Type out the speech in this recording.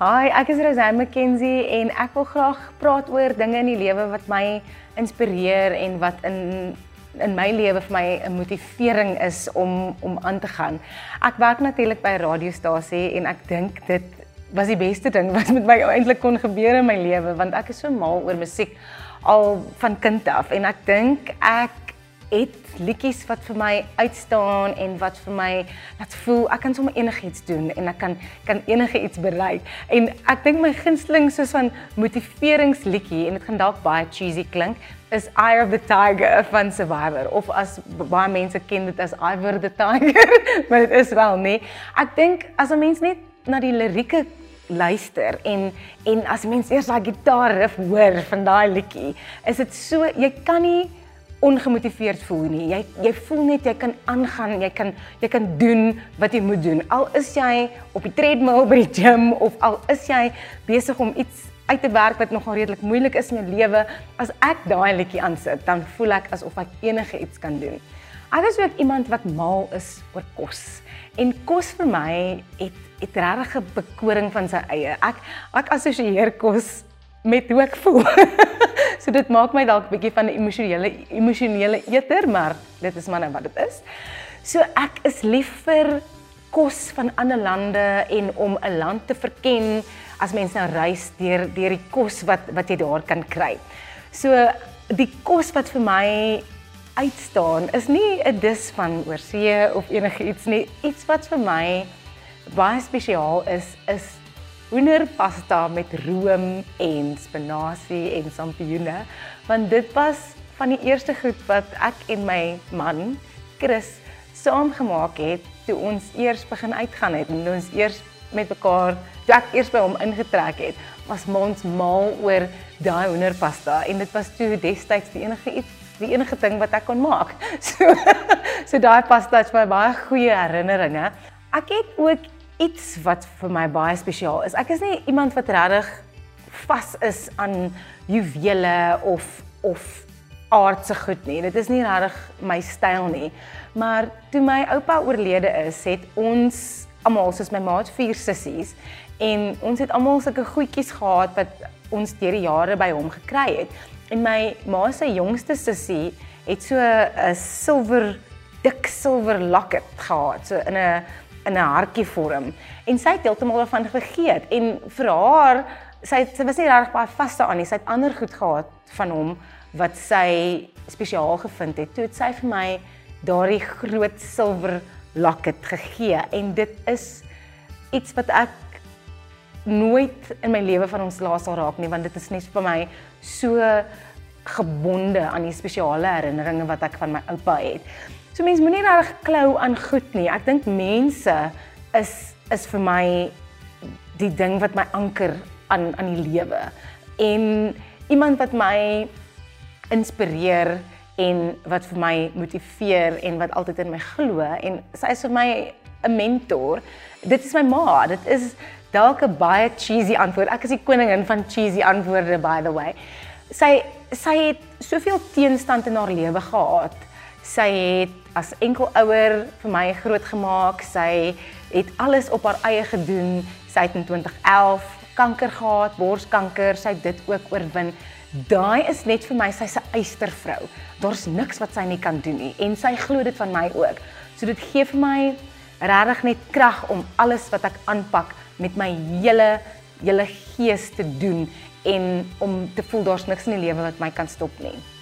Hi, ek is Rosanne McKenzie en ek wil graag praat oor dinge in die lewe wat my inspireer en wat in in my lewe vir my 'n motivering is om om aan te gaan. Ek werk natuurlik by 'n radiostasie en ek dink dit was die beste ding wat met my eintlik kon gebeur in my lewe want ek is so mal oor musiek al van kind af en ek dink ek het liedjies wat vir my uitstaan en wat vir my laat voel ek kan sommer enigiets doen en ek kan kan enige iets bereik. En ek dink my gunsteling soos van motiveringsliedjie en dit gaan dalk baie cheesy klink is Eye of the Tiger van Survivor of as baie mense ken dit as Ivor the Tiger, maar dit is wel nie. Ek dink as 'n mens net na die lirieke luister en en as mens eers daai gitaarriff hoor van daai liedjie, is dit so jy kan nie ongemotiveerd voel nie. Jy jy voel net jy kan aangaan, jy kan jy kan doen wat jy moet doen. Al is jy op die treadmill by die gym of al is jy besig om iets uit te werk wat nogal redelik moeilik is in jou lewe, as ek daai liedjie aansit, dan voel ek asof ek enige iets kan doen. Ek is ook iemand wat mal is oor kos. En kos vir my het het regtig 'n bekoring van sy eie. Ek ek assosieer kos met hoe ek voel. so dit maak my dalk 'n bietjie van 'n emosionele emosionele eter, maar dit is maar net wat dit is. So ek is lief vir kos van ander lande en om 'n land te verken as mense nou reis deur deur die kos wat wat jy daar kan kry. So die kos wat vir my uitstaan is nie 'n dis van oorsee of enigiets nie. Iets wat vir my baie spesiaal is is hoenderpasta met room en spinasie en sampioene want dit was van die eerste goed wat ek en my man Chris saam gemaak het toe ons eers begin uitgaan het en ons eers met mekaar toe ek eers by hom ingetrek het was ons mal oor daai hoenderpasta en dit was toe destyds die enige iets die enige ding wat ek kon maak. So so daai pasta het vir my baie goeie herinneringe. Ek het ook iets wat vir my baie spesiaal is. Ek is nie iemand wat regtig vas is aan juwele of of aardse goed nie. Dit is nie regtig my styl nie. Maar toe my oupa oorlede is, het ons almal soos my maat vier sissies en ons het almal sulke goedjies gehad wat ons deur die jare by hom gekry het. En my ma se jongste sussie het so 'n silwer dik silwer locket gehad, so in 'n in 'n hartjie vorm. En sy het heeltemal daarvan vergeet en vir haar sy sy was nie reg baie vas daaraan nie. Sy het ander goed gehad van hom wat sy spesiaal gevind het. Toe het sy vir my daardie groot silwer locket gegee en dit is iets wat ek nooit in my lewe van ons laas sal raak nie want dit is net vir my so gebonde aan die spesiale herinneringe wat ek van my oupa het. So mense moenie reg klou aan goed nie. Ek dink mense is is vir my die ding wat my anker aan aan die lewe. En iemand wat my inspireer en wat vir my motiveer en wat altyd in my glo en sy is vir my 'n mentor. Dit is my ma. Dit is dalk 'n baie cheesy antwoord. Ek is die koningin van cheesy antwoorde by the way. Sy sy het soveel teenstand in haar lewe gehad Sy het as enkelouer vir my grootgemaak. Sy het alles op haar eie gedoen. Sy het in 2011 kanker gehad, borskanker. Sy het dit ook oorwin. Daai is net vir my sy's 'n eystervrou. Daar's niks wat sy nie kan doen nie en sy glo dit van my ook. So dit gee vir my regtig net krag om alles wat ek aanpak met my hele hele gees te doen en om te voel daar's niks in die lewe wat my kan stop nie.